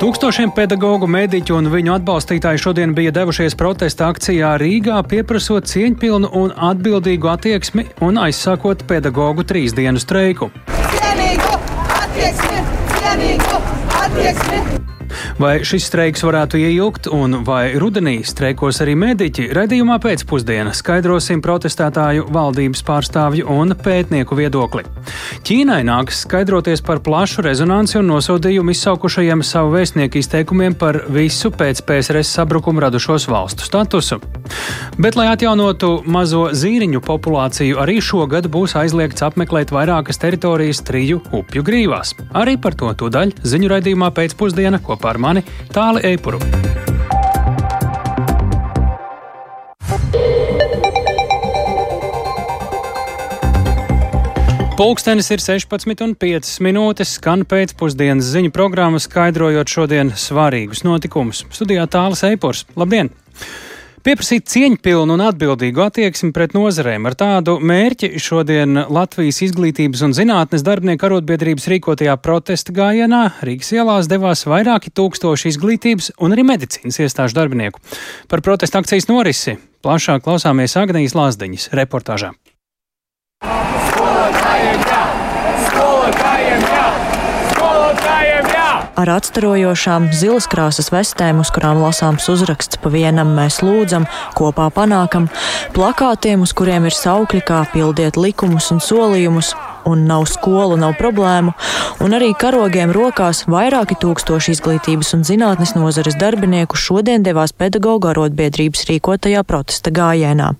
Tūkstošiem pedagoģu, mediķu un viņu atbalstītāju šodien bija devušies protesta akcijā Rīgā, pieprasot cieņpilnu un atbildīgu attieksmi un aizsākot pedagoģu trīs dienu streiku. Cienīgu attieksmi! Cienīgu attieksmi! Vai šis streiks varētu ieilgt un vai rudenī streikos arī mediķi? Redījumā pēcpusdienā skaidrosim protestētāju, valdības pārstāvju un pētnieku viedokli. Ķīnai nāks skaidroties par plašu rezonanci un nosodījumu izsaukušajiem savu vēstnieku izteikumiem par visu pēc PSRS sabrukuma radušos valstu statusu. Bet, lai atjaunotu mazo zīriņu populāciju, arī šogad būs aizliegts apmeklēt vairākas teritorijas triju upju grīvās. Arī par to tūdaļ ziņu raidījumā pēcpusdienā kopā ar mani Tāli Eipuru. Pulkstenis ir 16,5 minūtes, skan pēcpusdienas ziņu programma, skaidrojot šodienas svarīgus notikumus. Studijā tālāk Eipors. Labdien! Pieprasīt cieņpilnu un atbildīgu attieksmi pret nozarēm. Ar tādu mērķi šodien Latvijas izglītības un zinātnes darbinieku arotbiedrības rīkotajā protesta gājienā Rīgas ielās devās vairāki tūkstoši izglītības un arī medicīnas iestāžu darbinieku. Par protesta akcijas norisi plašāk klausāmies Agnijas Lāsdiņas reportāžā. Skolotājiem jā! Skolotājiem jā! Ar atstarojošām zilas krāsas vestēm, uz kurām lasāms uzraksts pa vienam mēs lūdzam, kopā panākam, plakātiem, uz kuriem ir saukļi, kā pildiet likumus un solījumus, un nav skolu, nav problēmu, un arī karogiem rokās vairāki tūkstoši izglītības un zinātnes nozares darbinieku šodien devās pedagoģu arotbiedrības rīkotajā protesta gājienā.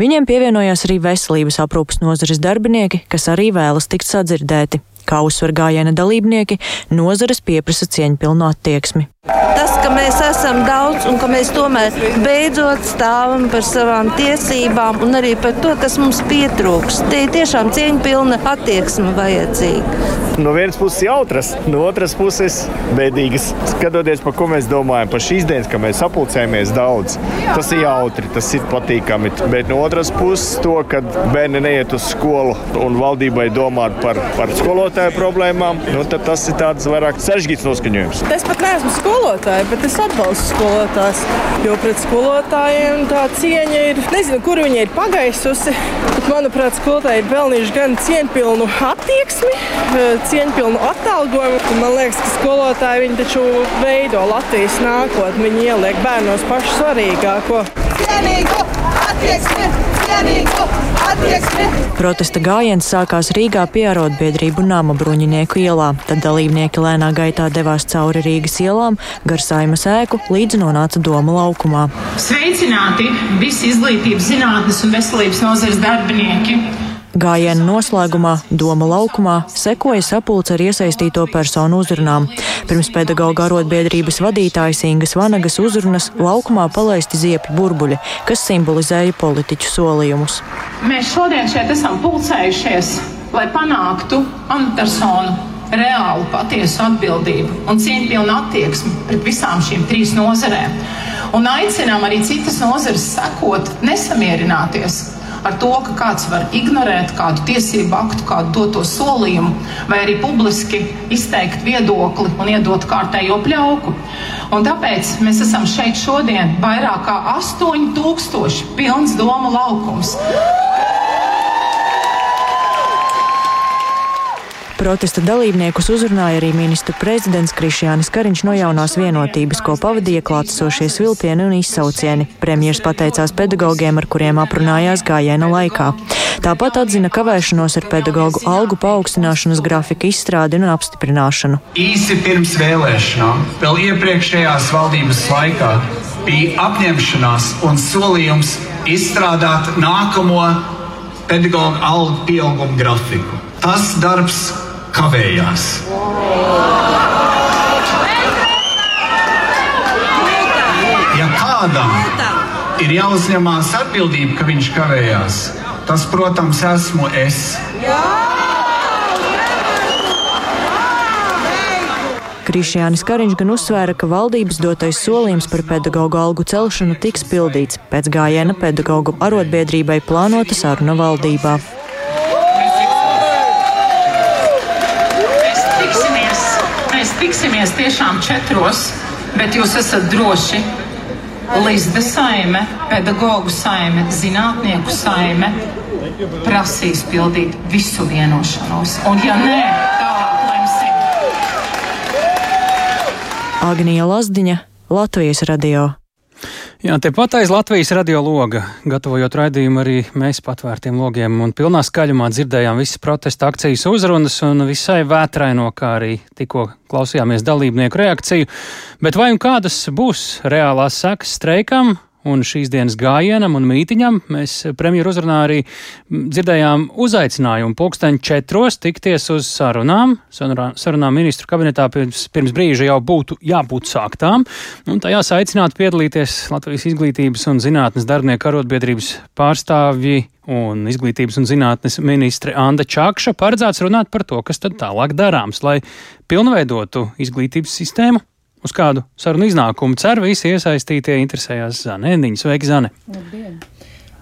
Viņiem pievienojās arī veselības aprūpas nozares darbinieki, kas arī vēlas tikt sadzirdēti. Kā uzsver gājiena dalībnieki, nozares pieprasa cieņpilnu attieksmi. Tas, ka mēs esam daudz un ka mēs tomēr beidzot stāvam par savām tiesībām un arī par to, kas mums pietrūks. Te ir tiešām cieņpilna attieksme vajadzīga. No vienas puses jautras, no otras puses bēdīgas. Skatoties, par ko mēs domājam, par šīs dienas, ka mēs sapulcējamies daudz. Tas ir jautri, tas ir patīkami. Bet no otras puses, to, ka bērni neiet uz skolu un valdībai domāt par, par skolotāju problēmām, nu, tas ir tāds vairāk sarežģīts noskaņojums. Es pat neesmu skolotāju skolotāji, bet es atbalstu skolotājus. Jo pret skolotājiem tā cieņa ir. Nezinu, kur viņi ir pagaisusi. Bet, manuprāt, skolotāji ir pelnījuši gan cieņpilnu attieksmi, eh, cieņpilnu atalgojumu. Un man liekas, ka skolotāji viņi taču veido Latvijas nākotni. Viņi ieliek bērnos pašu svarīgāko. Cienīgu attieksmi! Cienīgu! attieksmi. Protesta gājiens sākās Rīgā pie arotbiedrību nama bruņinieku ielā, tad dalībnieki lēnā gaitā devās cauri Rīgas ielām, gar saimas ēku, līdz nonāca Doma laukumā. Sveicināti visi izglītības, zinātnes un veselības nozares darbinieki! Gājiena noslēgumā Doma laukumā sekoja sapulce ar iesaistīto personu uzrunām. Pirms pedagoģa arotbiedrības vadītājas Ingas Vanagas uzrunas laukumā palaisti ziepju burbuļi, kas simbolizēja politiķu solījumus. Mēs šodien šeit esam pulcējušies, lai panāktu amatpersonu reālu, patiesu atbildību un cieņpilnu attieksmi pret visām šīm trīs nozarēm. Un aicinām arī citas nozares sekot, nesamierināties ar to, ka kāds var ignorēt kādu tiesību aktu, kādu doto solījumu, vai arī publiski izteikt viedokli un iedot kārtējo pļauku. Un tāpēc mēs esam šeit šodien vairāk kā 8000 pilns domu laukums. Protesta dalībniekus uzrunāja arī ministru prezidents Krišjānis Kariņš no jaunās vienotības, ko pavadīja klātesošie vilcieni un izsaucieni. Premjers pateicās pedagogiem, ar kuriem aprunājās gājiena laikā. Tāpat atzina kavēšanos ar pedagoģu algu paaugstināšanas grafika izstrādi un apstiprināšanu. Īsi pirms vēlēšanām, vēl iepriekšējās valdības laikā, bija apņemšanās un solījums izstrādāt nākamo pedagoģu algu pieauguma grafiku. Tas darbs kavējās. Ja kādam ir jāuzņemās atbildība, ka viņš kavējās, tas, protams, esmu es. Krišjānis Kariņš gan uzsvēra, ka valdības dotais solījums par pedagoģu algu celšanu tiks pildīts. Pēc gājiena pedagoģu arotbiedrībai plānota saruna valdībā. Tiksimies tiešām četros, bet jūs esat droši. Līdzda saime, pedagoģu saime, zinātnieku saime prasīs pildīt visu vienošanos. Un, ja nē, tālāk lemsim. Agnija Lazdiņa, Latvijas radio. Jā, tepat aiz Latvijas radio loga, gatavojot raidījumu arī mēs patvērtiem logiem un pilnā skaļumā dzirdējām visas protesta akcijas uzrunas un visai vētraino, kā arī tikko klausījāmies dalībnieku reakciju. Bet vai un kādas būs reālās sekas streikam? Un šīs dienas gājienam un mītiņam mēs premjeru uzrunā arī dzirdējām uzaicinājumu pulksteņu četros tikties uz sarunām. Sarunām ministru kabinetā pirms, pirms brīža jau būtu jābūt sāktām, un tajās aicināt piedalīties Latvijas izglītības un zinātnes darbinieku arotbiedrības pārstāvji un izglītības un zinātnes ministre Anda Čakša paredzēts runāt par to, kas tad tālāk darāms, lai pilnveidotu izglītības sistēmu Uz kādu sarunu iznākumu cer visi iesaistītie interesējās Zanēniņas. Sveiki, Zane! Labdien!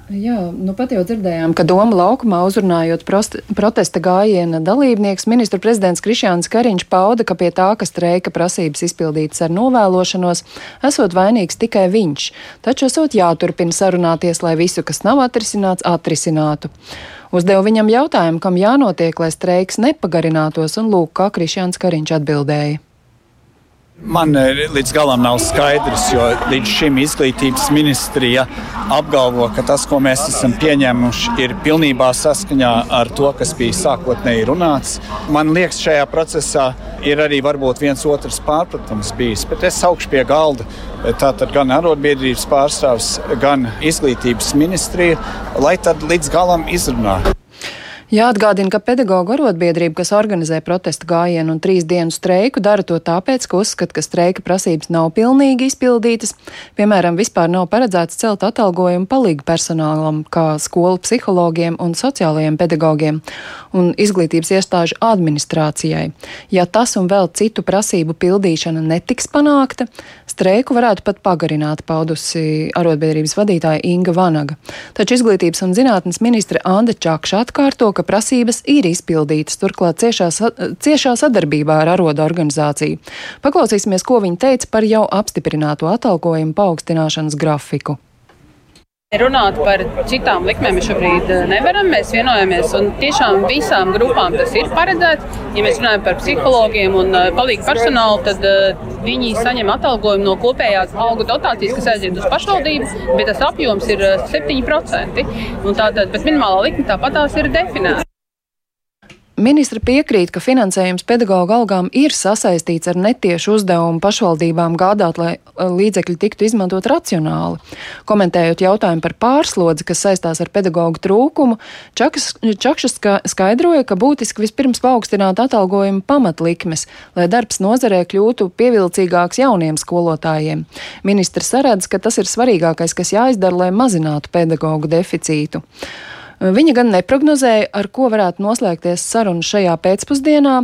Jā, nu pat jau dzirdējām, ka Doma laukumā uzrunājot protesta gājiena dalībnieks, ministra prezidents Krišjāns Kariņš pauda, ka pie tā, ka streika prasības izpildītas ar novēlošanos, esot vainīgs tikai viņš, taču esot jāturpina sarunāties, lai visu, kas nav atrisināts, atrisinātu. Uzdevu viņam jautājumu, kam jānotiek, lai streiks nepagarinātos, un lūk, kā Krišjāns Kariņš atbildēja. Man eh, līdz galam nav skaidrs, jo līdz šim izglītības ministrija apgalvo, ka tas, ko mēs esam pieņēmuši, ir pilnībā saskaņā ar to, kas bija sākotnēji runāts. Man liekas, šajā procesā ir arī varbūt viens otrs pārpratums bijis, bet es augšu pie galda. Tātad gan arotbiedrības pārstāvs, gan izglītības ministrija, lai tad līdz galam izrunātu. Jāatgādina, ka pedagoģa arotbiedrība, kas organizē protesta gājienu un trīs dienu streiku, dara to tāpēc, ka uzskata, ka streika prasības nav pilnīgi izpildītas. Piemēram, vispār nav paredzēts celt atalgojumu palīgu personālam, kā skolu psihologiem un sociālajiem pedagogiem un izglītības iestāžu administrācijai. Ja tas un vēl citu prasību pildīšana netiks panākta, streiku varētu pat pagarināt, paudusi arotbiedrības vadītāja Inga Vanaga. Taču izglītības un zinātnes ministre Anda Čakša atkārto, ka prasības ir izpildītas, turklāt ciešā, ciešā sadarbībā ar arodu organizāciju. Paklausīsimies, ko viņa teica par jau apstiprināto atalgojumu paaugstināšanas grafiku. Runāt par citām likmēm mēs šobrīd eh, nevaram. Mēs vienojamies, un tiešām visām grupām tas ir paredzēts. Ja mēs runājam par psihologiem un eh, palīgu personālu, tad eh, viņi saņem atalgojumu no kopējās algu dotācijas, kas aiziet uz pašvaldību, bet tas apjoms ir 7%. Tātad, bet minimālā likme tāpat tās ir definēta. Ministra piekrīt, ka finansējums pedagoģa algām ir sasaistīts ar netiešu uzdevumu pašvaldībām gādāt, lai e, līdzekļi tiktu izmantot racionāli. Komentējot jautājumu par pārslodzi, kas saistās ar pedagoģu trūkumu, Čakas, Čakšas skaidroja, ka būtiski vispirms paaugstināt atalgojumu pamatlikmes, lai darbs nozarē kļūtu pievilcīgāks jauniem skolotājiem. Ministrs saredz, ka tas ir svarīgākais, kas jāizdara, lai mazinātu pedagoģu deficītu. Viņa gan neprognozēja, ar ko varētu noslēgties saruna šajā pēcpusdienā,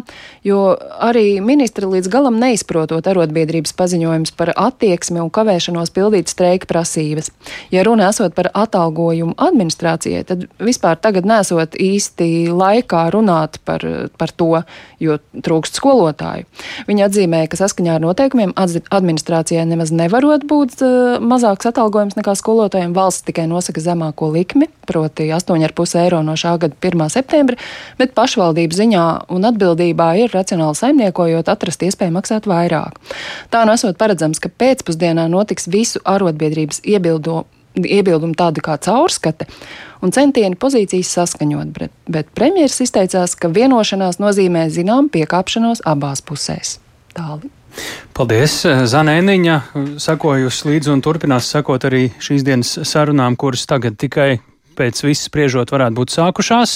jo arī ministra līdz galam neizprotot arotbiedrības paziņojums par attieksmi un kavēšanos pildīt streika prasības. Ja runa esot par atalgojumu administrācijai, tad vispār tagad nesot īsti laikā runāt par, par to, jo trūkst skolotāju. Viņa atzīmēja, ka saskaņā ar noteikumiem administrācijai nemaz nevarot būt uh, mazāks atalgojums nekā skolotājiem. Valsts tikai nosaka zemāko likmi, proti 8 9,5 eiro no šā gada 1. septembra, bet pašvaldību ziņā un atbildībā ir racionāli saimniekojot atrast iespēju maksāt vairāk. Tā nesot paredzams, ka pēcpusdienā notiks visu arotbiedrības iebildumu iebildumi tādi kā caurskate un centieni pozīcijas saskaņot, bet, bet premjeras izteicās, ka vienošanās nozīmē zinām piekāpšanos abās pusēs. Tālāk. Paldies, Zanēniņa, sekojusi līdzi un turpinās sekot arī šīs dienas sarunām, kuras tagad tikai pēc viss spriežot varētu būt sākušās,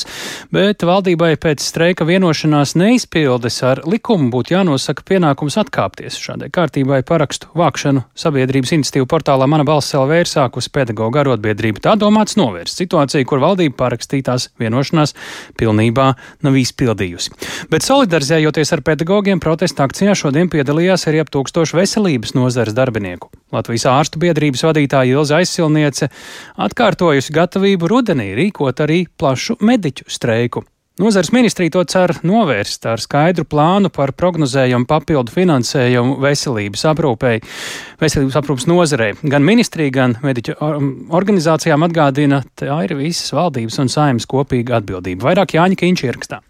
bet valdībai pēc streika vienošanās neizpildes ar likumu būtu jānosaka pienākums atkāpties. Šādai kārtībai parakstu vākšanu sabiedrības iniciatīvu portālā Mana balss LV ir sākusi pedagoģa arotbiedrība. Tā domāts novērst situāciju, kur valdība parakstītās vienošanās pilnībā nav izpildījusi. Bet solidarizējoties ar pedagogiem protesta akcijā šodien piedalījās arī ap tūkstošu veselības nozares darbinieku. Latvijas ārstu biedrības vadītāja Ilza Aizsilniece atkārtojusi gatavību rudenī rīkot arī plašu mediķu streiku. Nozars ministrija to cer novērst ar skaidru plānu par prognozējumu papildu finansējumu veselības aprūpei, veselības aprūpas nozarei. Gan ministrija, gan mediķu organizācijām atgādina, tā ir visas valdības un saimas kopīga atbildība. Vairāk Jāņa Kīņš ierakstā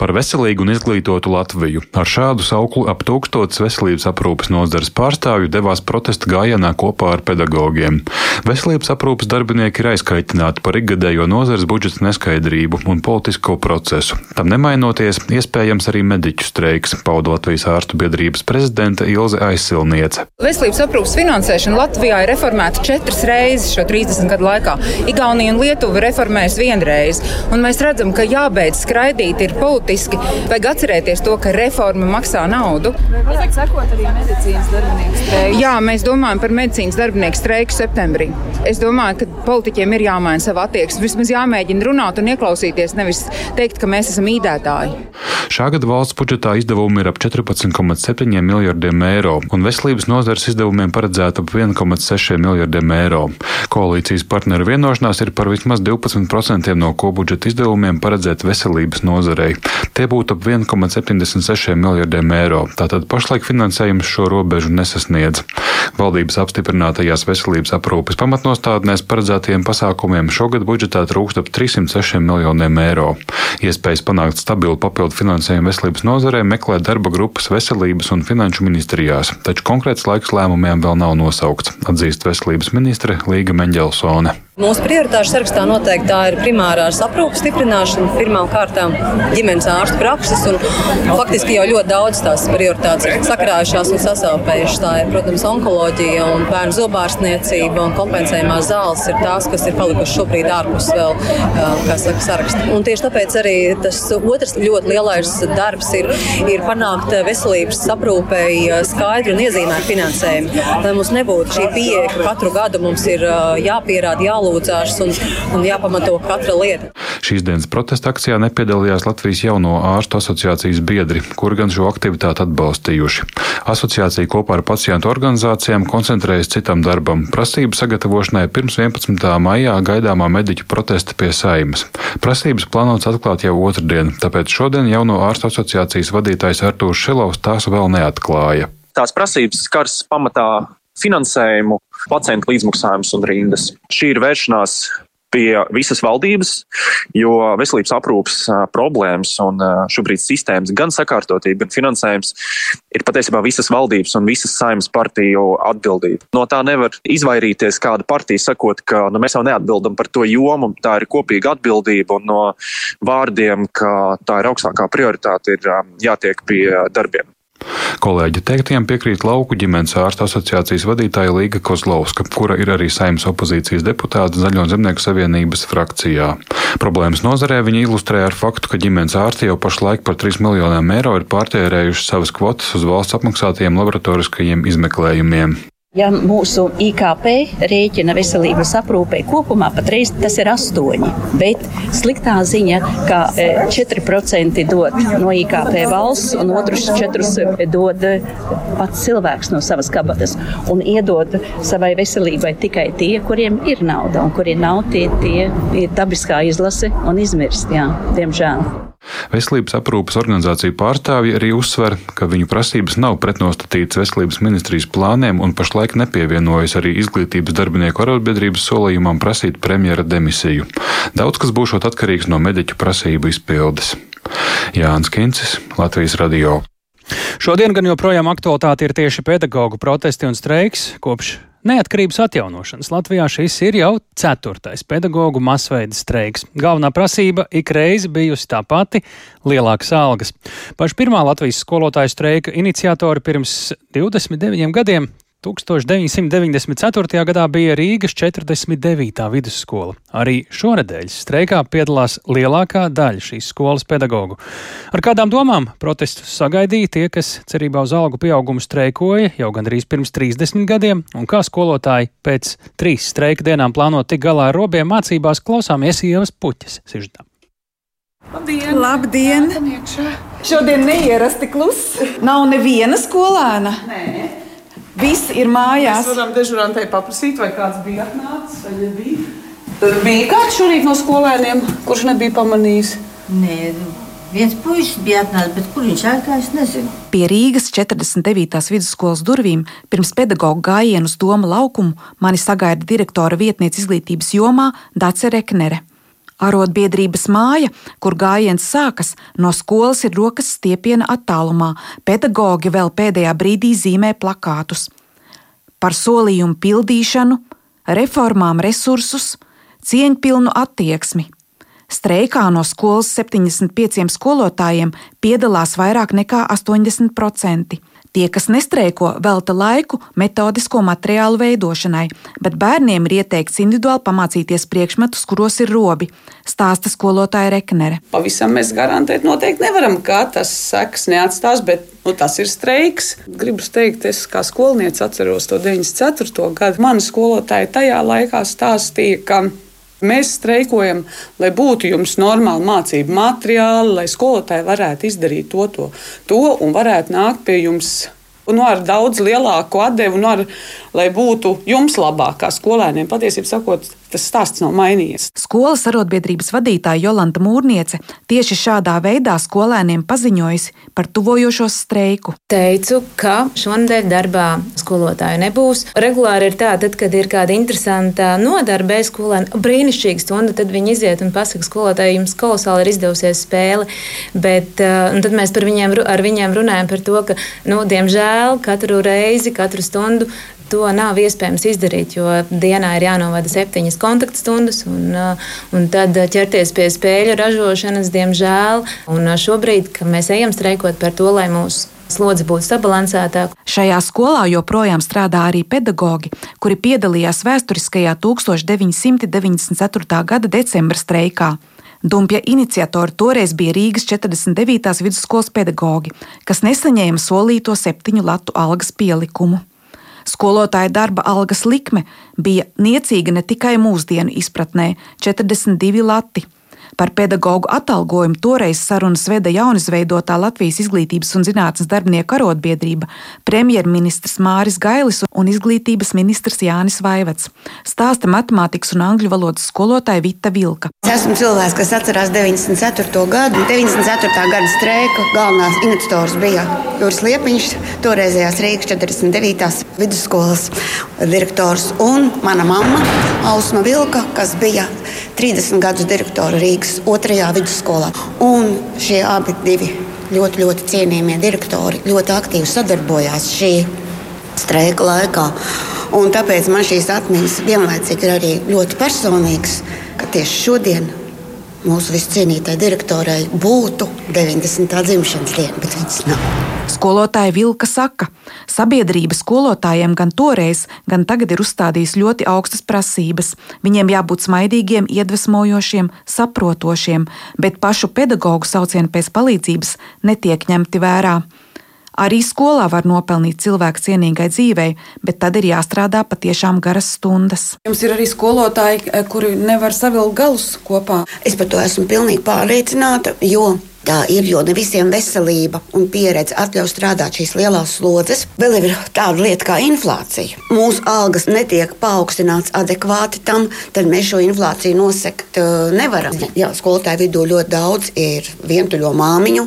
par veselīgu un izglītotu Latviju. Ar šādu sauklu ap tūkstotis veselības aprūpas nozares pārstāvju devās protesta gājienā kopā ar pedagogiem. Veselības aprūpas darbinieki ir aizkaitināti par ikgadējo nozares budžeta neskaidrību un politisko procesu. Tam nemainoties, iespējams arī mediķu streiks, pauda Latvijas ārstu biedrības prezidente Ilze Aizsilniece. Veselības aprūpas finansēšana Latvijā ir reformēta četras reizes šo 30 gadu laikā. Igaunija un Lietuva reformēs vienreiz, un mēs redzam, ka jābeidz skraidīt ir politiski būtiski. Vajag atcerēties to, ka reforma maksā naudu. Vajag sekot arī medicīnas darbinieku streiku. Jā, mēs domājam par medicīnas darbinieku streiku septembrī. Es domāju, ka politiķiem ir jāmaina sava attieksme. Vismaz jāmēģina runāt un ieklausīties, nevis teikt, ka mēs esam īdētāji. Šā gada valsts budžetā izdevumi ir ap 14,7 miljardiem eiro, un veselības nozares izdevumiem paredzēta ap 1,6 miljardiem eiro. Koalīcijas partneru vienošanās ir par vismaz 12% no kopbudžeta izdevumiem paredzēt veselības nozarei. Tie būtu ap 1,76 miljardiem eiro. Tātad pašlaik finansējums šo robežu nesasniedz. Valdības apstiprinātajās veselības aprūpes pamatnostādnēs paredzētajiem pasākumiem šogad budžetā trūkst ap 306 miljoniem eiro. Iespējas panākt stabilu papildu finansējumu veselības nozarē meklē darba grupas veselības un finanšu ministrijās, taču konkrēts laiks lēmumiem vēl nav nosaukts, atzīst veselības ministre Līga Meņģelsone. Mūsu prioritāšu sarakstā noteikti tā ir primārās aprūpes stiprināšana, pirmām kārtām ģimenes ārstu prakses. Faktiski jau ļoti daudz tās prioritātes ir sakrājušās un sasāpējušas. Tā ir, protams, onkoloģija un bērnu zobārstniecība un kompensējumās zāles ir tās, kas ir palikušas šobrīd ārpus vēl, kā saka, saraksta. Un tieši tāpēc arī tas otrs ļoti lielais darbs ir, ir panākt veselības aprūpēji skaidru un iezīmētu finansējumu. Lai mums nebūtu šī pieeja, ka katru gadu mums ir jāpierāda, jālūdz jālūdzās un, un jāpamato katra lieta. Šīs dienas protesta akcijā nepiedalījās Latvijas jauno ārstu asociācijas biedri, kuri gan šo aktivitāti atbalstījuši. Asociācija kopā ar pacientu organizācijām koncentrējas citam darbam - prasību sagatavošanai pirms 11. maijā gaidāmā mediķu protesta pie saimas. Prasības plānotas atklāt jau otrdien, tāpēc šodien jauno ārstu asociācijas vadītājs Artūrs Šilovs tās vēl neatklāja. Tās prasības skars pamatā finansējumu, pacientu līdzmaksājumus un rindas. Šī ir vēršanās pie visas valdības, jo veselības aprūpas problēmas un šobrīd sistēmas, gan sakārtotība, gan finansējums ir patiesībā visas valdības un visas saimnes partiju atbildība. No tā nevar izvairīties kāda partija sakot, ka nu, mēs jau neatbildam par to jomu, tā ir kopīga atbildība un no vārdiem, ka tā ir augstākā prioritāte, ir jātiek pie darbiem. Kolēģi teiktiem piekrīt Lauku ģimenes ārstu asociācijas vadītāja Līga Kozlovska, kura ir arī saimnes opozīcijas deputāta Zaļo zemnieku savienības frakcijā. Problēmas nozarē viņa ilustrē ar faktu, ka ģimenes ārsti jau pašlaik par 3 miljoniem eiro ir pārtērējuši savas kvotas uz valsts apmaksātajiem laboratoriskajiem izmeklējumiem. Ja mūsu IKP rēķina veselības aprūpē kopumā patreiz tas ir 8, bet sliktā ziņa, ka 4% e, dod no IKP valsts un otrus 4% dod pats cilvēks no savas kabatas un iedod savai veselībai tikai tie, kuriem ir nauda un kuriem nav tie, tie ir dabiskā izlase un izmirst, jā, diemžēl. Veselības aprūpas organizāciju pārstāvji arī uzsver, ka viņu prasības nav pretnostatītas veselības ministrijas plāniem un pašlaik nepievienojas arī izglītības darbinieku arotbiedrības solījumam prasīt premjera demisiju. Daudz kas būšot atkarīgs no mediķu prasību izpildes. Jānis Kincis, Latvijas radio. Šodien gan joprojām aktualitāte ir tieši pedagoģu protesti un streiks. Kopš Neatkarības atjaunošanas Latvijā šis ir jau ceturtais pedagoģu masveida streiks. Galvenā prasība ik reizi bijusi tā pati - lielākas algas. Paša pirmā Latvijas skolotāju streika iniciatori pirms 29 gadiem 1994. gadā bija Rīgas 49. vidusskola. Arī šonadēļ streikā piedalās lielākā daļa šīs skolas pedagoģu. Ar kādām domām protestus sagaidīja tie, kas cerībā uz algu pieaugumu streikoja jau gandrīz pirms 30 gadiem, un kā skolotāji pēc trīs streika dienām plāno tik galā ar robiem mācībās klausāmies ievas puķes sižetā. Labdien! Labdien. Šodien neierasti kluss. Nav neviena skolēna. Nē. Visi ir mājās. Mēs varam dežurantei paprasīt, vai kāds bija atnācis vai nebija. Tur bija kāds šorīt no skolēniem, kurš nebija pamanījis. Nē, viens puisis bija atnācis, bet kur viņš aizgājis, nezinu. Pie Rīgas 49. vidusskolas durvīm pirms pedagoģa gājienu uz Doma laukumu mani sagaida direktora vietniece izglītības jomā Dace Reknere. Arotbiedrības māja, kur gājiens sākas, no skolas ir rokas stiepiena attālumā. Pedagoģi vēl pēdējā brīdī zīmē plakātus. Par solījumu pildīšanu, reformām resursus, cieņpilnu attieksmi. Streikā no skolas 75 skolotājiem piedalās vairāk nekā 80%. Tie, kas nestreiko, velta laiku metodisko materiālu veidošanai, bet bērniem ir ieteikts individuāli pamācīties priekšmetus, kuros ir robi, stāsta skolotāja Reknere. Pavisam mēs garantēt noteikti nevaram, ka tas seks neatstās, bet nu, tas ir streiks. Gribu teikt, es kā skolniece atceros to 94. gadu. Mani skolotāji tajā laikā stāstīja, ka Mēs streikojam, lai būtu jums normāli mācību materiāli, lai skolotāji varētu izdarīt to, to, to un varētu nākt pie jums nu, ar daudz lielāku atdevu, nu, ar, lai būtu jums labāk, kā skolēniem. Patiesībā sakot, tas stāsts nav mainījies. Skolas arotbiedrības vadītāja Jolanta Mūrniece tieši šādā veidā skolēniem paziņojusi par tuvojošos streiku. Teicu, ka šonadēļ darbā skolotāju nebūs. Regulāri ir tā, tad, kad ir kāda interesanta nodarbe skolēniem, brīnišķīga stunda, tad viņi iziet un pasaka skolotāji, jums kolosāli ir izdevusies spēle. Bet uh, tad mēs viņiem, ar viņiem runājam par to, ka, nu, diemžēl, katru reizi, katru stundu To nav iespējams izdarīt, jo dienā ir jānovada septiņas kontaktstundas, un, uh, un tad ķerties pie spēļu ražošanas, diemžēl. Un uh, šobrīd, mēs ejam streikot par to, lai mūsu slodzi būtu sabalansētāka. Šajā skolā joprojām strādā arī pedagoģi, kuri piedalījās vēsturiskajā 1994. gada decembra streikā. Dumpja iniciatori toreiz bija Rīgas 49. vidusskolas pedagoģi, kas nesaņēma solīto septiņu latu algas pielikumu. Skolotāja darba algas likme bija niecīga ne tikai mūsdienu izpratnē - 42 lati. Par pedagoģu atalgojumu toreiz sarunas veda jaunizveidotā Latvijas izglītības un zinātnes darbinieku arotbiedrība, premjerministrs Māris Gailis un izglītības ministrs Jānis Vaivats. Stāsta matemātikas un angļu valodas skolotāja Vita Vilka. Es esmu cilvēks, kas atcerās 94. gadu. 94. gada streiku galvenās iniciators bija Juris Liepiņš, toreizējās Rīgas 49. vidusskolas direktors, un mana mamma Ausma Vilka, kas bija 30 gadus direktora Rīgas otrajā vidusskolā. Un šie abi ļoti, ļoti cienījamie direktori ļoti aktīvi sadarbojās šī streika laikā. Un tāpēc man šīs atmiņas vienlaicīgi ir arī ļoti personīgas, ka tieši šodien mūsu viscienītai direktorai būtu 90. dzimšanas diena, bet viņas nav. Skolotāja Vilka saka, sabiedrība skolotājiem gan toreiz, gan tagad ir uzstādījusi ļoti augstas prasības. Viņiem jābūt smaidīgiem, iedvesmojošiem, saprotošiem, bet pašu pedagoģu saucienu pēc palīdzības netiek ņemti vērā. Arī skolā var nopelnīt cilvēku cienīgai dzīvei, bet tad ir jāstrādā patiešām garas stundas. Jums ir arī skolotāji, eh, kuri nevar savilkt galus kopā. Es par to esmu pilnīgi pārliecināta, jo Tā ir, jo ne visiem veselība un pieredze atļauj strādāt šīs lielās slodzes. Vēl ir tāda lieta kā inflācija. Mūsu algas netiek paaugstināts adekvāti tam, tad mēs šo inflāciju nosekt nevaram. Jā, skolotāju vidū ļoti daudz ir vientuļo māmiņu,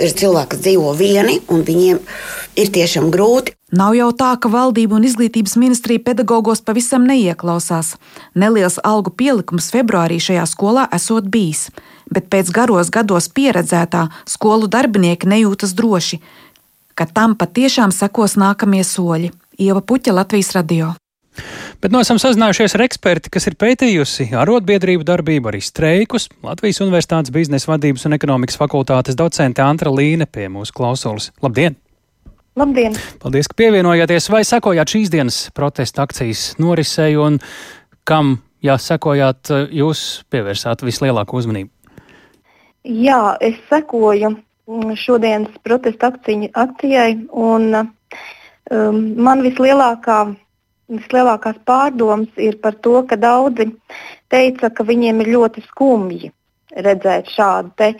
ir cilvēki, kas dzīvo vieni, un viņiem ir tiešām grūti. Nav jau tā, ka valdība un izglītības ministrija pedagogos pavisam neieklausās. Neliels algu pielikums februārī šajā skolā esot bijis bet pēc garos gados pieredzētā skolu darbinieki nejūtas droši, ka tam patiešām sekos nākamie soļi. Ieva Puķa, Latvijas radio. Bet no nu esam sazinājušies ar eksperti, kas ir pētījusi arotbiedrību darbību, arī streikus. Latvijas Universitātes biznesa vadības un ekonomikas fakultātes docente Antra Līne pie mūsu klausulas. Labdien! Labdien! Paldies, ka pievienojāties vai sekojāt šīs dienas protesta akcijas norisei un kam, ja sekojāt, jūs pievērsāt vislielāko uzmanību? Jā, es sekoju mm, šodienas protesta akcijai, un um, man vislielākā, vislielākās pārdomas ir par to, ka daudzi teica, ka viņiem ir ļoti skumji redzēt šādu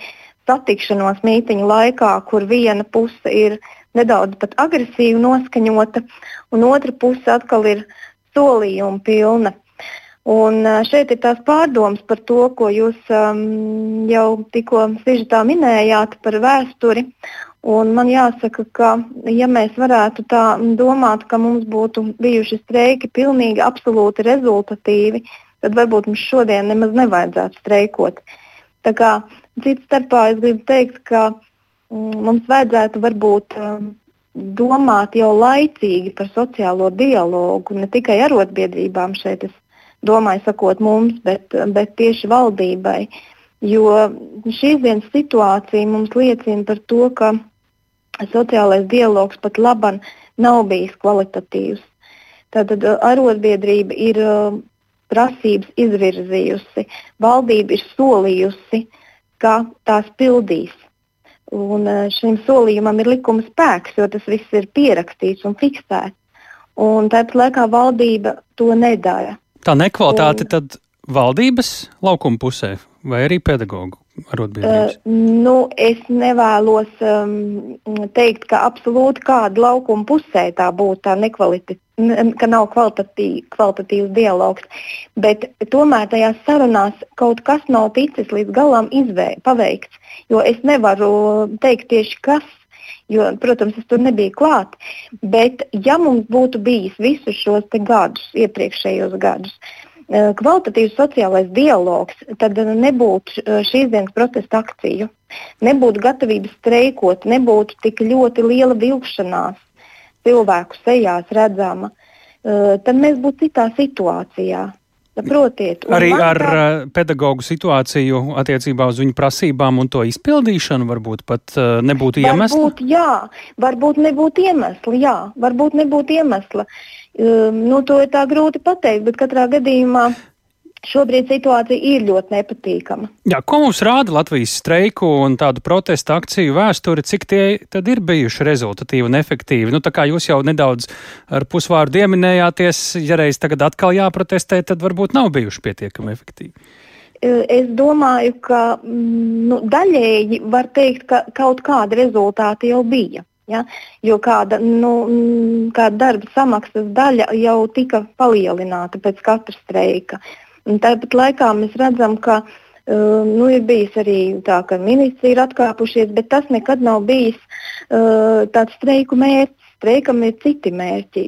satikšanos mītiņu laikā, kur viena puse ir nedaudz pat agresīvi noskaņota, un otra puse atkal ir solījuma pilna. Un šeit ir tās pārdomas par to, ko jūs um, jau tikko sižetā minējāt par vēsturi. Un man jāsaka, ka ja mēs varētu tā domāt, ka mums būtu bijuši streiki pilnīgi absolūti rezultatīvi, tad varbūt mums šodien nemaz nevajadzētu streikot. Tā kā cits starpā es gribu teikt, ka mm, mums vajadzētu varbūt um, domāt jau laicīgi par sociālo dialogu, ne tikai arotbiedrībām šeit. Es domāju, sakot mums, bet, bet tieši valdībai. Jo šīs dienas situācija mums liecina par to, ka sociālais dialogs pat laban nav bijis kvalitatīvs. Tātad uh, arotbiedrība ir uh, prasības izvirzījusi, valdība ir solījusi, ka tās pildīs. Un uh, šim solījumam ir likuma spēks, jo tas viss ir pierakstīts un fiksēts. Un tāpat laikā valdība to nedara. Tā nekvalitāte un, tad valdības laukuma pusē vai arī pedagoģu arotbiedrības? Uh, nu, es nevēlos um, teikt, ka absolūti kāda laukuma pusē tā būtu tā nekvalitatīva. Ka nav kvalitatīv, kvalitatīvs dialogs, bet tomēr tajās sarunās kaut kas nav ticis līdz galam izvē, paveikts. Jo es nevaru teikt tieši kas, jo, protams, es tur nebiju klāt. Bet, ja mums būtu bijis visus šos gadus, iepriekšējos gadus, kvalitatīvs sociālais dialogs, tad nebūtu eh, šīs dienas protesta akciju, nebūtu gatavības streikot, nebūtu tik ļoti liela vilkšanās cilvēku sejās redzama. Eh, tad mēs būtu citā situācijā. Saprotiet, Arī ar tā... Eh, pedagoģu situāciju attiecībā uz viņu prasībām un to izpildīšanu varbūt pat uh, nebūtu iemesla? Varbūt jā, varbūt nebūtu iemesla, jā, varbūt nebūtu iemesla. Um, nu, to ir tā grūti pateikt, bet katrā gadījumā šobrīd situācija ir ļoti nepatīkama. Jā, ko mums rāda Latvijas streiku un tādu protestu akciju vēsture, cik tie tad ir bijuši rezultatīvi un efektīvi? Nu, tā kā jūs jau nedaudz ar pusvārdu ieminējāties, ja reiz tagad atkal jāprotestē, tad varbūt nav bijuši pietiekami efektīvi. E, es domāju, ka mm, nu, daļēji var teikt, ka kaut kāda rezultāta jau bija. Ja? Jo kāda, nu, mm, kāda darba samaksas daļa jau tika palielināta pēc katra streika. Uh, Un tāpat laikā mēs redzam, ka uh, nu, ir bijis arī tā, ka ministri ir atkāpušies, bet tas nekad nav bijis uh, tāds streiku mērķis. Streikam ir citi mērķi.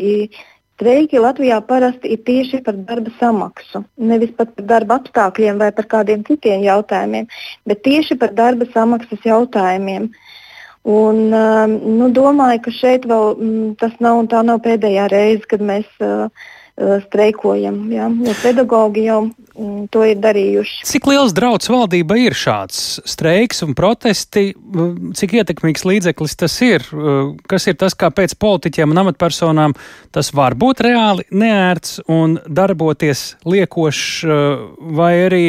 Streiki Latvijā parasti ir tieši par darba samaksu. Nevis par darba apstākļiem vai par kādiem citiem jautājumiem, bet tieši par darba samaksas jautājumiem. Un, um, nu, domāju, ka šeit vēl mm, tas nav, nav pēdējā reize, kad mēs uh, Uh, streikojam. Ja? Jo pedagogi jau mm, to ir darījuši. Cik liels draudz valdība ir šāds streiks un protesti? Cik ietekmīgs līdzeklis tas ir? Uh, kas ir tas, kāpēc politiķiem un amatpersonām tas var būt reāli neērts un darboties liekošs, uh, vai arī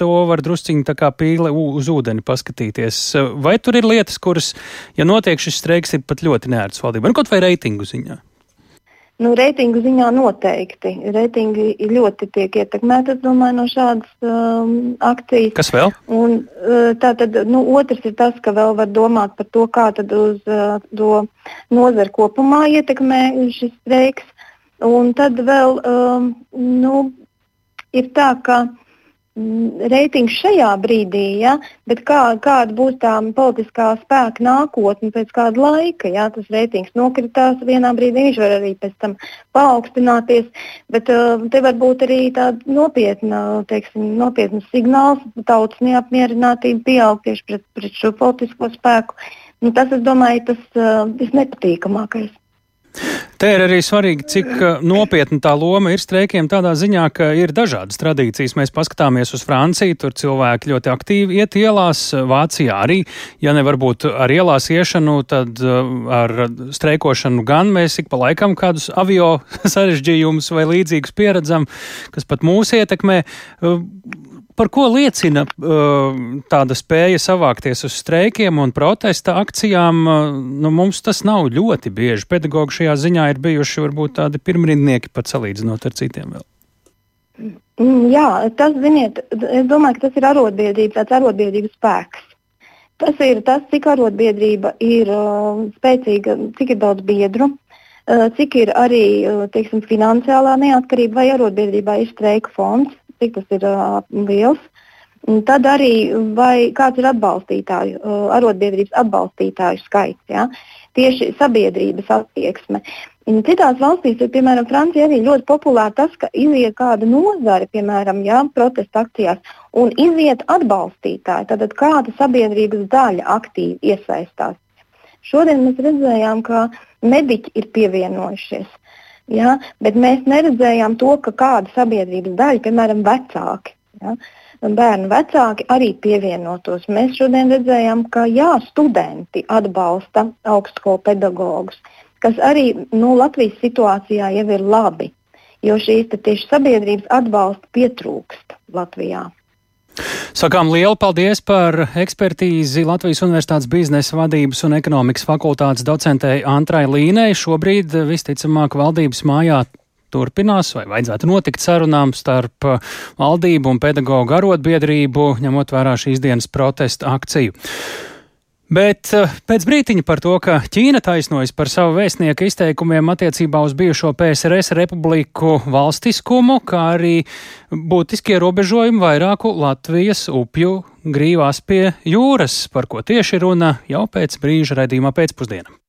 to var drusciņi tā kā pīle uz ūdeni paskatīties. Vai tur ir lietas, kuras, ja notiek šis streiks, ir pat ļoti neērts valdībai, nu, kaut vai reitingu ziņā? Nu, reitingu ziņā noteikti. Reitingi ļoti tiek ietekmēti domāju, no šādas um, akcijas. Kas vēl? Un, uh, tātad, nu, otrs ir tas, ka vēl var domāt par to, kā uz uh, to nozari kopumā ietekmē šis streiks. Un tad vēl um, nu, ir tā, ka reitings šajā brīdī, ja, bet kā, kāda būs tā politiskā spēka nākotne pēc kāda laika. Ja, tas reitings nokritās vienā brīdī, viņš var arī pēc tam paaugstināties, bet uh, te var būt arī teiksim, nopietnas signāls, tautas neapmierinātība pieaug tieši pret, pret šo politisko spēku. Nu, tas, es domāju, tas uh, visnepatīkamākais. Te ir arī svarīgi, cik uh, nopietna tā loma ir streikiem tādā ziņā, ka ir dažādas tradīcijas. Mēs paskatāmies uz Franciju, tur cilvēki ļoti aktīvi iet ielās, Vācijā arī, ja ne varbūt ar ielās iešanu, tad uh, ar streikošanu gan mēs ik pa laikam kādus avio sarežģījumus vai līdzīgus pieredzam, kas pat mūs ietekmē. Par ko liecina uh, tāda spēja savākties uz streikiem un protesta akcijām? Uh, nu, mums tas nav ļoti bieži. Pedagogi šajā ziņā ir bijuši varbūt tādi pirmrindnieki pat salīdzinot ar citiem vēl. Mm, jā, tas, ziniet, es domāju, ka tas ir arotbiedrība, tāds arotbiedrības spēks. Tas ir tas, cik arotbiedrība ir uh, spēcīga, cik ir daudz biedru, cik ir arī teiksim, finansiālā neatkarība vai arotbiedrībā ir streika fonds, cik tas ir liels. Tad arī vai, kāds ir atbalstītāju, arotbiedrības atbalstītāju skaits, ja? tieši sabiedrības attieksme. Citās valstīs, piemēram, Francijā, arī ļoti populāri tas, ka iziet kāda nozare, piemēram, jā, protesta akcijās, un iziet atbalstītāji. Tad kāda sabiedrības daļa aktīvi iesaistās. Šodien mēs redzējām, ka mediķi ir pievienojušies. Ja, bet mēs neredzējām to, ka kāda sabiedrības daļa, piemēram, vecāki, ja, bērnu vecāki arī pievienotos. Mēs šodien redzējām, ka jā, studenti atbalsta augstskolu pedagogus, kas arī nu, Latvijas situācijā jau ir labi, jo šīs tieši sabiedrības atbalsta pietrūkst Latvijā. Sakām lielu paldies par ekspertīzi Latvijas Universitātes biznesa vadības un ekonomikas fakultātes docentei Antrai Līnei. Šobrīd visticamāk valdības mājā turpinās vai vajadzētu notikt sarunām starp valdību un pedagoģu arotbiedrību, ņemot vērā šīs dienas protesta akciju. Bet eh, pēc brītiņa par to, ka Ķīna taisnojas par savu vēstnieku izteikumiem attiecībā uz bijušo PSRS republiku valstiskumu, kā arī būtiski ierobežojumi vairāku Latvijas upju grīvās pie jūras, par ko tieši runa jau pēc brīža redzījumā pēcpusdienā.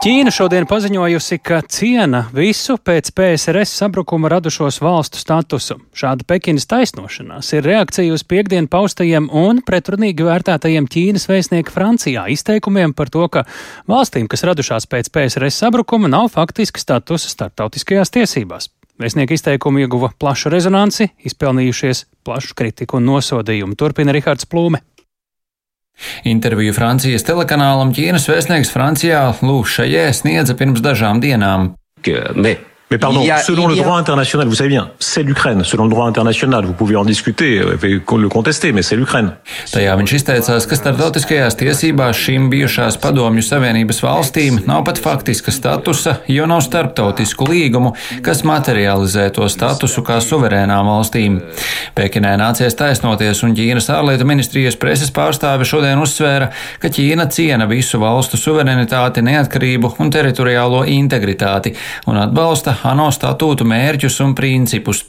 Ķīna šodien paziņojusi, ka ciena visu pēc PSRS sabrukuma radušos valstu statusu. Šāda Pekinas taisnošanās ir reakcija uz piekdienu paustajiem un pretrunīgi vērtētajiem Ķīnas vēstnieku Francijā izteikumiem par to, ka valstīm, kas radušās pēc PSRS sabrukuma, nav faktiski statusa starptautiskajās tiesībās. Vēstnieku izteikumi ieguva plašu rezonanci, izpelnījušies plašu kritiku un nosodījumu. Turpina Rihards Plūme. Interviju Francijas telekanālam Ķīnas vēstnieks Francijā Lū Šajē sniedza pirms dažām dienām. Ne. Mais pardon, a, selon le droit a... international, vous savez bien, c'est l'Ukraine. Selon le droit international, vous pouvez en discuter, le contester, mais c'est l'Ukraine. Tajā viņš izteicās, ka starptautiskajās tiesībās šīm bijušās padomju savienības valstīm nav pat faktiska statusa, jo nav starptautisku līgumu, kas materializē to statusu kā suverēnām valstīm. Pekinē nācies taisnoties, un Ķīnas ārlietu ministrijas preses pārstāve šodien uzsvēra, ka Ķīna ciena visu valstu suverenitāti, neatkarību un teritoriālo integritāti un atbalsta ANO statūtu mērķus un principus.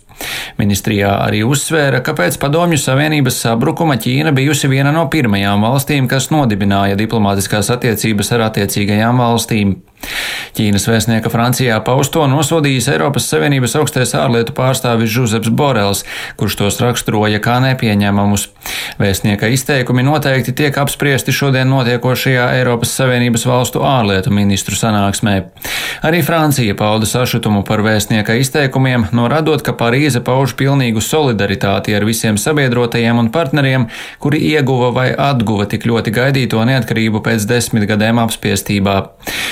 Ministrijā arī uzsvēra, ka pēc Padomju Savienības sabrukuma Ķīna bijusi viena no pirmajām valstīm, kas nodibināja diplomātiskās attiecības ar attiecīgajām valstīm. Ķīnas vēstnieka Francijā pausto nosodījis Eiropas Savienības augstais ārlietu pārstāvis Žuzeps Borels, kurš tos raksturoja kā nepieņemamus. Vēstnieka izteikumi noteikti tiek apspriesti šodien notiekošajā Eiropas Savienības valstu ārlietu ministru sanāksmē. Arī Francija pauda sašutumu par vēstnieka izteikumiem, norādot, ka Parīze pauž pilnīgu solidaritāti ar visiem sabiedrotajiem un partneriem, kuri ieguva vai atguva tik ļoti gaidīto neatkarību pēc desmit gadiem apspiestībā.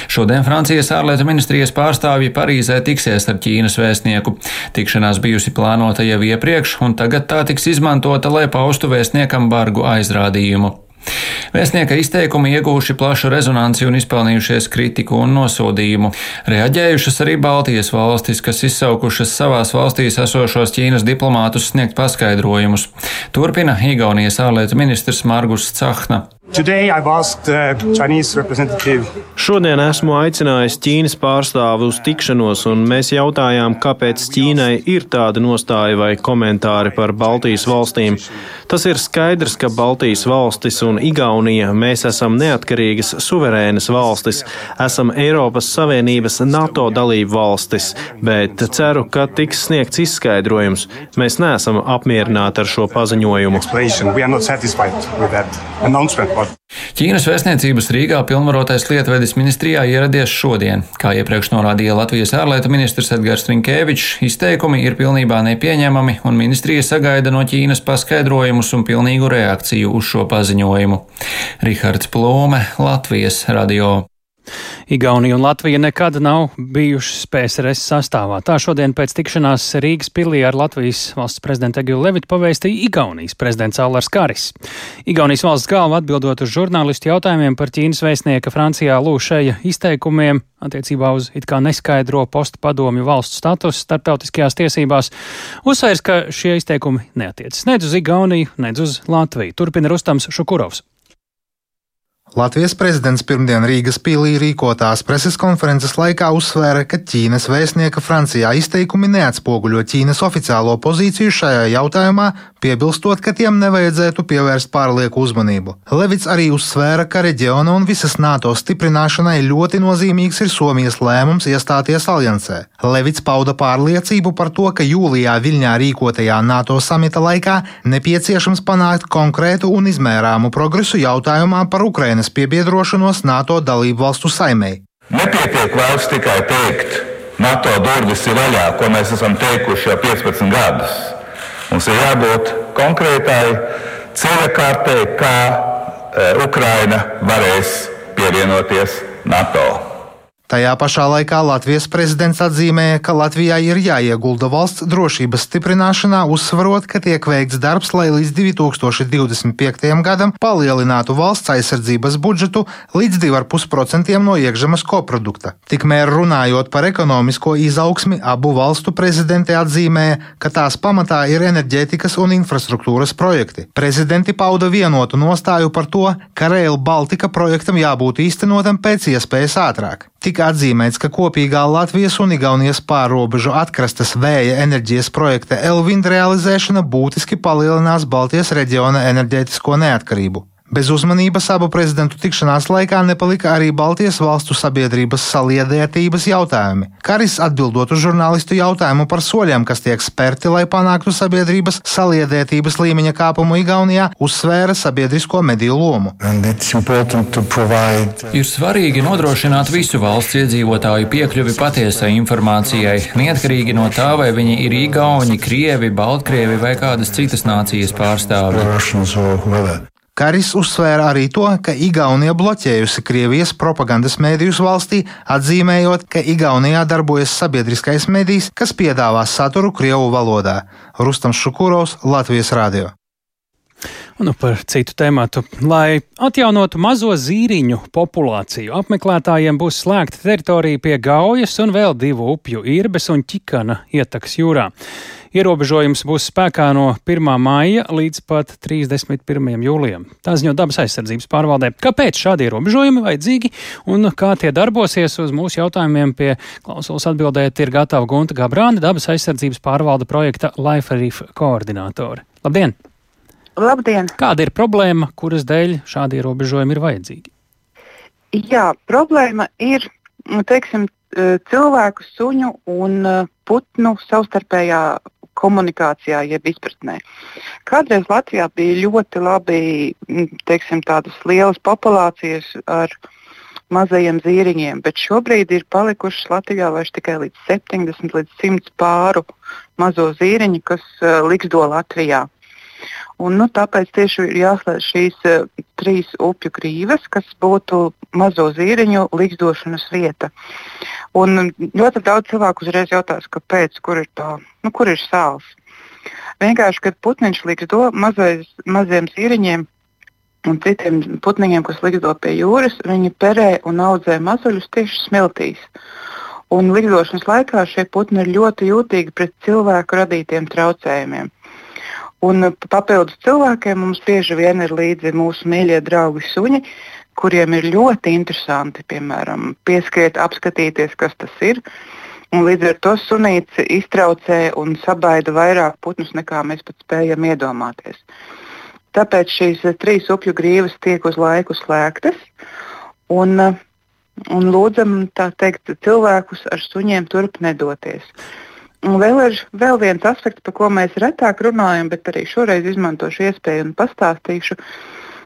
Šodien Francijas ārlietu ministrijas pārstāvji Parīzē tiksies ar Ķīnas vēstnieku. Tikšanās bijusi plānota jau iepriekš, un tagad tā tiks izmantota, lai paustu vēstniekam bargu aizrādījumu. Vēstnieka izteikumi iegūši plašu rezonanci un izpelnījušies kritiku un nosodījumu. Reaģējušas arī Baltijas valstis, kas izsaukušas savās valstīs esošos Ķīnas diplomātus sniegt paskaidrojumus. Turpina Igaunijas ārlietu ministrs Margus Cahna. Šodien esmu aicinājis Ķīnas pārstāvu uz tikšanos, un mēs jautājām, kāpēc Ķīnai ir tāda nostāja vai komentāri par Baltijas valstīm. Tas ir skaidrs, ka Baltijas valstis un Igaunija mēs esam neatkarīgas, suverēnas valstis, esam Eiropas Savienības NATO dalību valstis, bet ceru, ka tiks sniegts izskaidrojums. Mēs neesam apmierināti ar šo paziņojumu. Ķīnas vēstniecības Rīgā pilnvarotais lietvedis ministrijā ieradies šodien. Kā iepriekš norādīja Latvijas ārlietu ministrs Edgars Rinkēvičs, izteikumi ir pilnībā nepieņemami, un ministrija sagaida no Ķīnas paskaidrojumus un pilnīgu reakciju uz šo paziņojumu. Rihards Plūme, Latvijas radio. Igaunija un Latvija nekad nav bijušas PSRS sastāvā. Tā šodien pēc tikšanās Rīgas pilī ar Latvijas valsts prezidentu Egilu Levitu pavēstīja Igaunijas prezidents Allars Karis. Igaunijas valsts galva atbildot uz žurnālistu jautājumiem par Ķīnas vēstnieka Francijā Lūšeja izteikumiem attiecībā uz it kā neskaidro postu padomju valstu statusu starptautiskajās tiesībās, uzsvērs, ka šie izteikumi neatiecas nedz uz Igauniju, nedz uz Latviju. Turpina Rustams Šukurovs. Latvijas prezidents pirmdien Rīgas pīlī rīkotās preses konferences laikā uzsvēra, ka Ķīnas vēstnieka Francijā izteikumi neatspoguļo Ķīnas oficiālo pozīciju šajā jautājumā, piebilstot, ka tiem nevajadzētu pievērst pārlieku uzmanību. Levits arī uzsvēra, ka reģiona un visas NATO stiprināšanai ļoti nozīmīgs ir Somijas lēmums iestāties aliansē. Levits pauda pārliecību par to, ka jūlijā Viļņā rīkotajā NATO samita laikā nepieciešams panākt konkrētu un izmērāmu progresu jautājumā par Ukrainu Ukrainas piebiedrošanos NATO dalību valstu saimei. Nepietiek vairs tikai teikt, NATO durvis ir vaļā, ko mēs esam teikuši jau 15 gadus. Mums ir jābūt konkrētai ceļa kārtei, kā e, Ukraina varēs pievienoties NATO. Tajā pašā laikā Latvijas prezidents atzīmēja, ka Latvijai ir jāiegulda valsts drošības stiprināšanā, uzsverot, ka tiek veikts darbs, lai līdz 2025. gadam palielinātu valsts aizsardzības budžetu līdz 2,5% no iekšzemes koprodukta. Tikmēr runājot par ekonomisko izaugsmi, abu valstu prezidenti atzīmēja, ka tās pamatā ir enerģētikas un infrastruktūras projekti. Prezidenti pauda vienotu nostāju par to, ka Rail Baltica projektam jābūt īstenotam pēc iespējas ātrāk. Tika atzīmēts, ka kopīgā Latvijas un Igaunijas pārobežu atkrastes vēja enerģijas projekta Elvinda realizēšana būtiski palielinās Baltijas reģiona enerģētisko neatkarību. Bez uzmanības abu prezidentu tikšanās laikā nepalika arī Baltijas valstu sabiedrības saliedētības jautājumi. Karis atbildot uz žurnālistu jautājumu par soļiem, kas tiek spērti, lai panāktu sabiedrības saliedētības līmeņa kāpumu Igaunijā, uzsvēra sabiedrisko mediju lomu. Ir svarīgi nodrošināt visu valsts iedzīvotāju piekļuvi patiesai informācijai, neatkarīgi no tā, vai viņi ir Igauni, Krievi, Baltkrievi vai kādas citas nācijas pārstāvji. Karis uzsvēra arī to, ka Igaunija bloķējusi Krievijas propagandas mēdījus valstī, atzīmējot, ka Igaunijā darbojas sabiedriskais medijs, kas piedāvā saturu Krievu valodā. Rustams Šukurovs, Latvijas Rādio. Nu, par citu tēmatu. Lai atjaunotu mazo zīriņu populāciju, apmeklētājiem būs slēgta teritorija pie Gaujas un vēl divu upju - Irbes un Čikana ietaks jūrā. Ierobežojums būs spēkā no 1. maija līdz pat 31. jūlijam. Tā ziņo dabas aizsardzības pārvaldē. Kāpēc šādi ierobežojumi vajadzīgi un kā tie darbosies uz mūsu jautājumiem pie klausulas atbildēt ir gatava Gunta Gabrāna, dabas aizsardzības pārvalda projekta Life Reef koordinātore. Labdien! Labdien! Kāda ir problēma, kuras dēļ šādi ierobežojumi ir vajadzīgi? Jā, problēma ir teiksim, cilvēku, suņu un putnu savstarpējā komunikācijā, jeb izpratnē. Kādreiz Latvijā bija ļoti labi, teiksim, tādas lielas populācijas ar mazajiem zīriņiem, bet šobrīd ir palikušas Latvijā vairs tikai līdz 70 līdz 100 pāru mazo zīriņu, kas uh, liksdo Latvijā. Un, nu, tāpēc tieši ir jāslēdz šīs uh, trīs upju grīvas, kas būtu mazo zīriņu likstošanas vieta. Un ļoti daudz cilvēku uzreiz jautās, kāpēc, kur ir, tā, nu, kur ir sāls. Vienkārši, kad putniņš liksto mazais, maziem zīriņiem un citiem putniņiem, kas liksto pie jūras, viņi perē un audzē mazuļus tieši smiltīs. Un likdošanas laikā šie putni ir ļoti jūtīgi pret cilvēku radītiem traucējumiem. Un papildus cilvēkiem mums bieži vien ir līdzi mūsu mīļie draugi suņi, kuriem ir ļoti interesanti, piemēram, pieskriet, apskatīties, kas tas ir. Un līdz ar to sunīts iztraucē un sabaida vairāk putnus, nekā mēs pat spējam iedomāties. Tāpēc šīs trīs upju grīvas tiek uz laiku slēgtas. Un, un lūdzam teikt, cilvēkus ar suņiem turp nedoties. Un vēl ir vēl viens aspekts, par ko mēs retāk runājam, bet arī šoreiz izmantošu iespēju un pastāstīšu,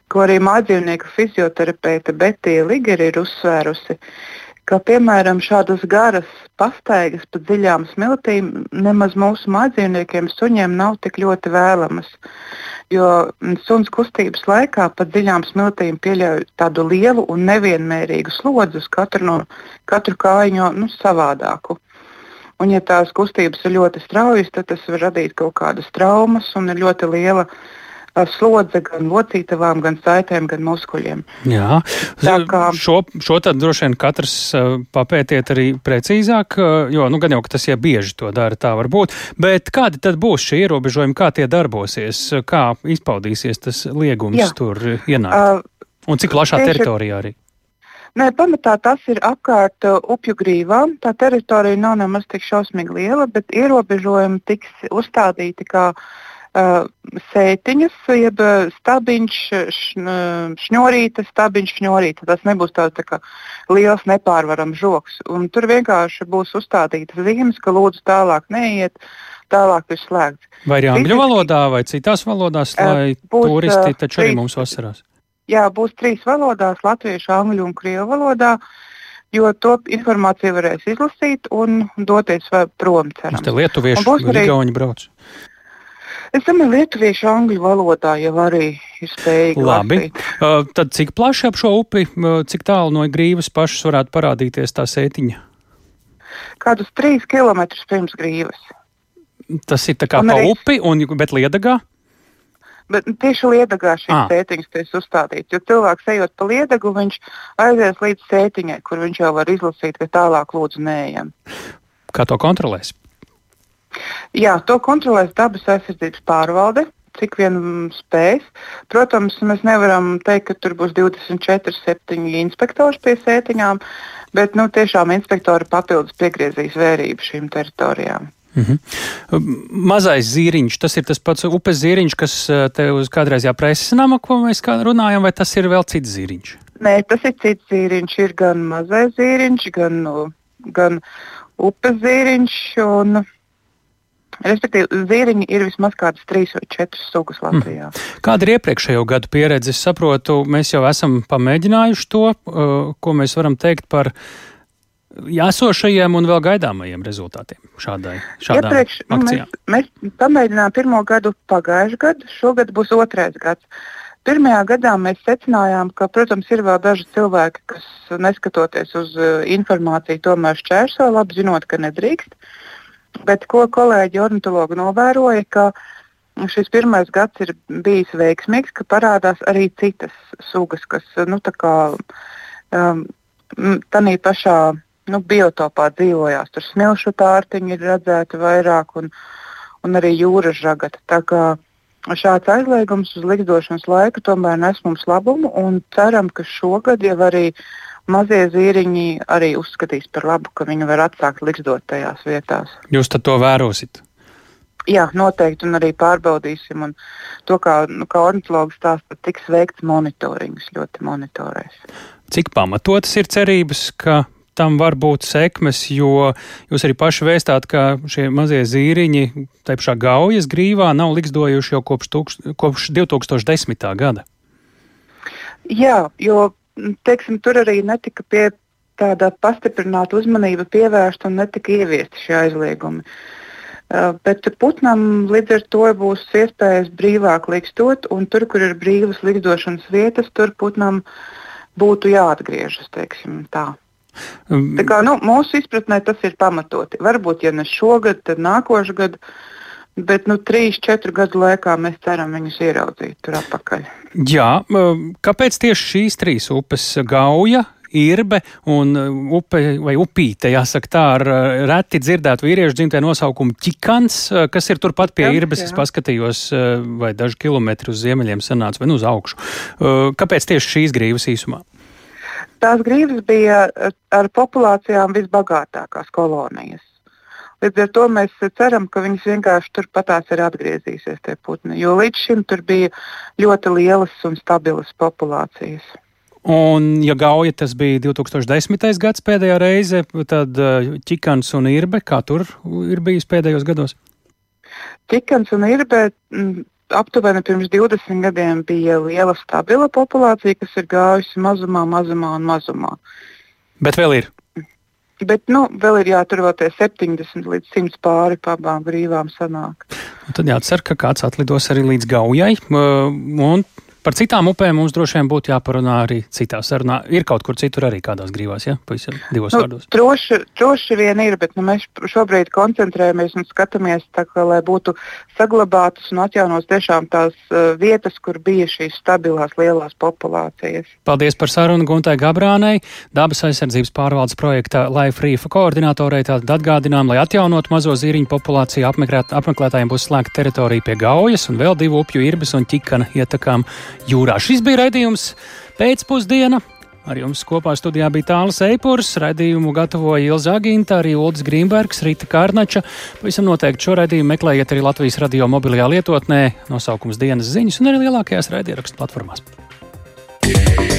ko arī mājdzīvnieku fizioterapeite Betija Ligera ir uzsvērusi, ka piemēram šādas garas pastaigas pa dziļām smiltīm nemaz mūsu mājdzīvniekiem suņiem nav tik ļoti vēlamas. Jo suns kustības laikā pa dziļām smiltīm pieļauj tādu lielu un nevienmērīgu slodzi uz katru, no, katru kājiņu nu, savādāku. Un, ja tās kustības ir ļoti straujas, tad tas var radīt kaut kādas traumas un ir ļoti liela slodze gan locītavām, gan saitēm, gan muskuļiem. Jā, tā kā šo, šo tad droši vien katrs papētiet arī precīzāk, jo, nu, gan jau, ka tas jau bieži to dara, tā var būt, bet kādi tad būs šie ierobežojumi, kā tie darbosies, kā izpaudīsies tas liegums Jā. tur ienākt? Uh, Un cik plašā Tieši... teritorijā arī? Nē, pamatā tas ir apkārt uh, upju grīvām. Tā teritorija nav nemaz tik šausmīgi liela, bet ierobežojumi tiks uzstādīti kā uh, sētiņas, jeb uh, stabiņš, šn, uh, šņurīte, stabiņš, šņurīte. Tas nebūs tāds tā kā liels nepārvarams žoks. Un tur vienkārši būs uzstādītas zīmes, ka lūdzu tālāk neiet. Tālāk ir slēgts. Vai arī angļu valodā, vai citās valodās, lai būs, turisti taču arī mums vasarās? Jā, būs trīs valodās - latviešu, angļu un krievu valodā. Jo to informāciju varēs izlasīt un doties prom. Cerams. Tur lietuvieši arī gauni brauc. Es domāju, lietuviešu angļu valodā jau arī ir spējīgi. Labi. Uh, tad cik plaši ap šo upi, uh, cik tālu no grīvas pašas varētu parādīties tā sētiņa? Kādus trīs kilometrus pirms grīvas. Tas ir tā kā un pa arī... upi, un, bet liedagā? Bet tieši liedagā šīs ah. sētiņas tiek uzstādīts. Jo cilvēks ejot pa liedagu, viņš aizies līdz sētiņai, kur viņš jau var izlasīt, ka tālāk lūdzu neejam. Kā to kontrolēs? Jā, to kontrolēs dabas aizsardzības pārvalde. Cik vien spējas. Protams, mēs nevaram teikt, ka tur būs 24, 7 inspektori pie sētiņām, bet nu, tiešām inspektori papildus piegriezīs vērību šīm teritorijām. -hmm. Mazais zīriņš, tas ir tas pats upes zīriņš, kas eh, te uz kādreizajā preses nama, ko mēs runājam, vai tas ir vēl cits zīriņš? Nē, tas ir cits zīriņš. Ir gan mazais zīriņš, gan, gan upes zīriņš. Un, Respektīvi, zīriņi ir vismaz kādas trīs vai četras sugas Latvijā. Mm. Kāda ir iepriekšējo gadu pieredze? Es saprotu, mēs jau esam pamēģinājuši to, uh, ko mēs varam teikt par uh, esošajiem un vēl gaidāmajiem rezultātiem šādai Iepriekš, nu, mēs, mēs pamēģinājām pirmo gadu pagājušajā gadā, šogad būs otrais gads. Pirmajā gadā mēs secinājām, ka, protams, ir vēl daži cilvēki, kas neskatoties uz uh, informāciju, tomēr šķērso, labi zinot, ka nedrīkst. Bet ko kolēģi ornitologi novēroja, ka šis pirmais gads ir bijis veiksmīgs, ka parādās arī citas sugas, kas nu, tā kā um, tādā pašā nu, biotopā dzīvojās. Tur smilšu tārtiņi ir redzēti vairāk un, un arī jūras žagata. Tā kā šāds aizliegums uz likdošanas laiku tomēr nes mums labumu un ceram, ka šogad jau arī mazie zīriņi arī uzskatīs par labu, ka viņi var atsākt likdot tajās vietās. Jūs to vērosit? Jā, noteikti, un arī pārbaudīsim. Un to, kā, nu, kā ornitologs stāsta, tiks veikts monitorings, ļoti monitorēs. Cik pamatotas ir cerības, ka tam var būt sekmes, jo jūs arī paši vēstāt, ka šie mazie zīriņi, tā pašā gaujas grīvā, nav liksdojuši jau kopš, tūkst, kopš 2010. gada. Jā, jo teiksim, tur arī netika pie tāda pastiprināta uzmanība pievērsta un netika ieviesti šie aizliegumi. Bet putnam līdz ar to būs iespējas brīvāk likstot, un tur, kur ir brīvas likstošanas vietas, tur putnam būtu jāatgriežas. Tā. Um, Tā kā, nu, mūsu izpratnē tas ir pamatoti. Varbūt, ja ne šogad, tad nākošais gads. Bet nu, trīs, četru gadu laikā mēs ceram viņus ieraudzīt tur atpakaļ. Jā, um, kāpēc tieši šīs trīs upes gauja? Irbe un uh, upe vai upīte, jāsaka tā, ar uh, reti dzirdētu vīriešu dzimtē nosaukumu ķikans, uh, kas ir turpat pie Irbes. Jā. Es paskatījos, vai daži kilometri uz ziemeļiem sanāca vai nu uz augšu. Kāpēc tieši šīs grīvas īsumā? Tās grīvas bija eh, ar populācijām visbagātākās kolonijas. Līdz ar to mēs ceram, ka viņas vienkārši turpatās ir atgriezīsies tie putni, jo līdz šim tur bija ļoti lielas un stabilas populācijas. Un, ja gauja tas bija 2010. gads pēdējā reize, tad ķikans un irbe, kā tur ir bijis pēdējos gados? Ķikans un irbe mm, aptuveni pirms 20 gadiem bija liela stabila populācija, kas ir gājusi mazumā, mazumā un mazumā. Bet vēl ir. Bet nu, vēl ir jātur vēl tie 70 līdz 100 pāri pa abām brīvām sanāk. Un tad jācer, ka kāds atlidos arī līdz gaujai. Un Par citām upēm mums droši vien būtu jāparunā arī citā sarunā. Ir kaut kur citur arī kādās grīvās, ja? Pavisam divos nu, vārdos. Droši, droši vien ir, bet nu, mēs šobrīd koncentrējamies un skatāmies, tā, ka, lai būtu saglabātas un atjaunotas tiešām tās uh, vietas, kur bija šīs stabilās lielās populācijas. Paldies par sarunu Guntai Gabrānai, dabas aizsardzības pārvaldes projekta Life Reef koordinatorei. Tātad atgādinām, lai atjaunotu mazo zīriņu populāciju, apmeklēt, apmeklētājiem būs slēgta teritorija pie Gaujas un vēl divu upju irbes un ķikana ietakām. Jūrā. Šis bija raidījums pēcpusdiena. Ar jums kopā studijā bija Tāls Eipurs, raidījumu gatavoja Ilza Aginta, arī Uldis Grīmbergs, Rita Kārnača. Pavisam noteikti šo raidījumu meklējiet arī Latvijas radio mobilajā lietotnē, nosaukums dienas ziņas un arī lielākajās raidierakstu platformās. Yeah.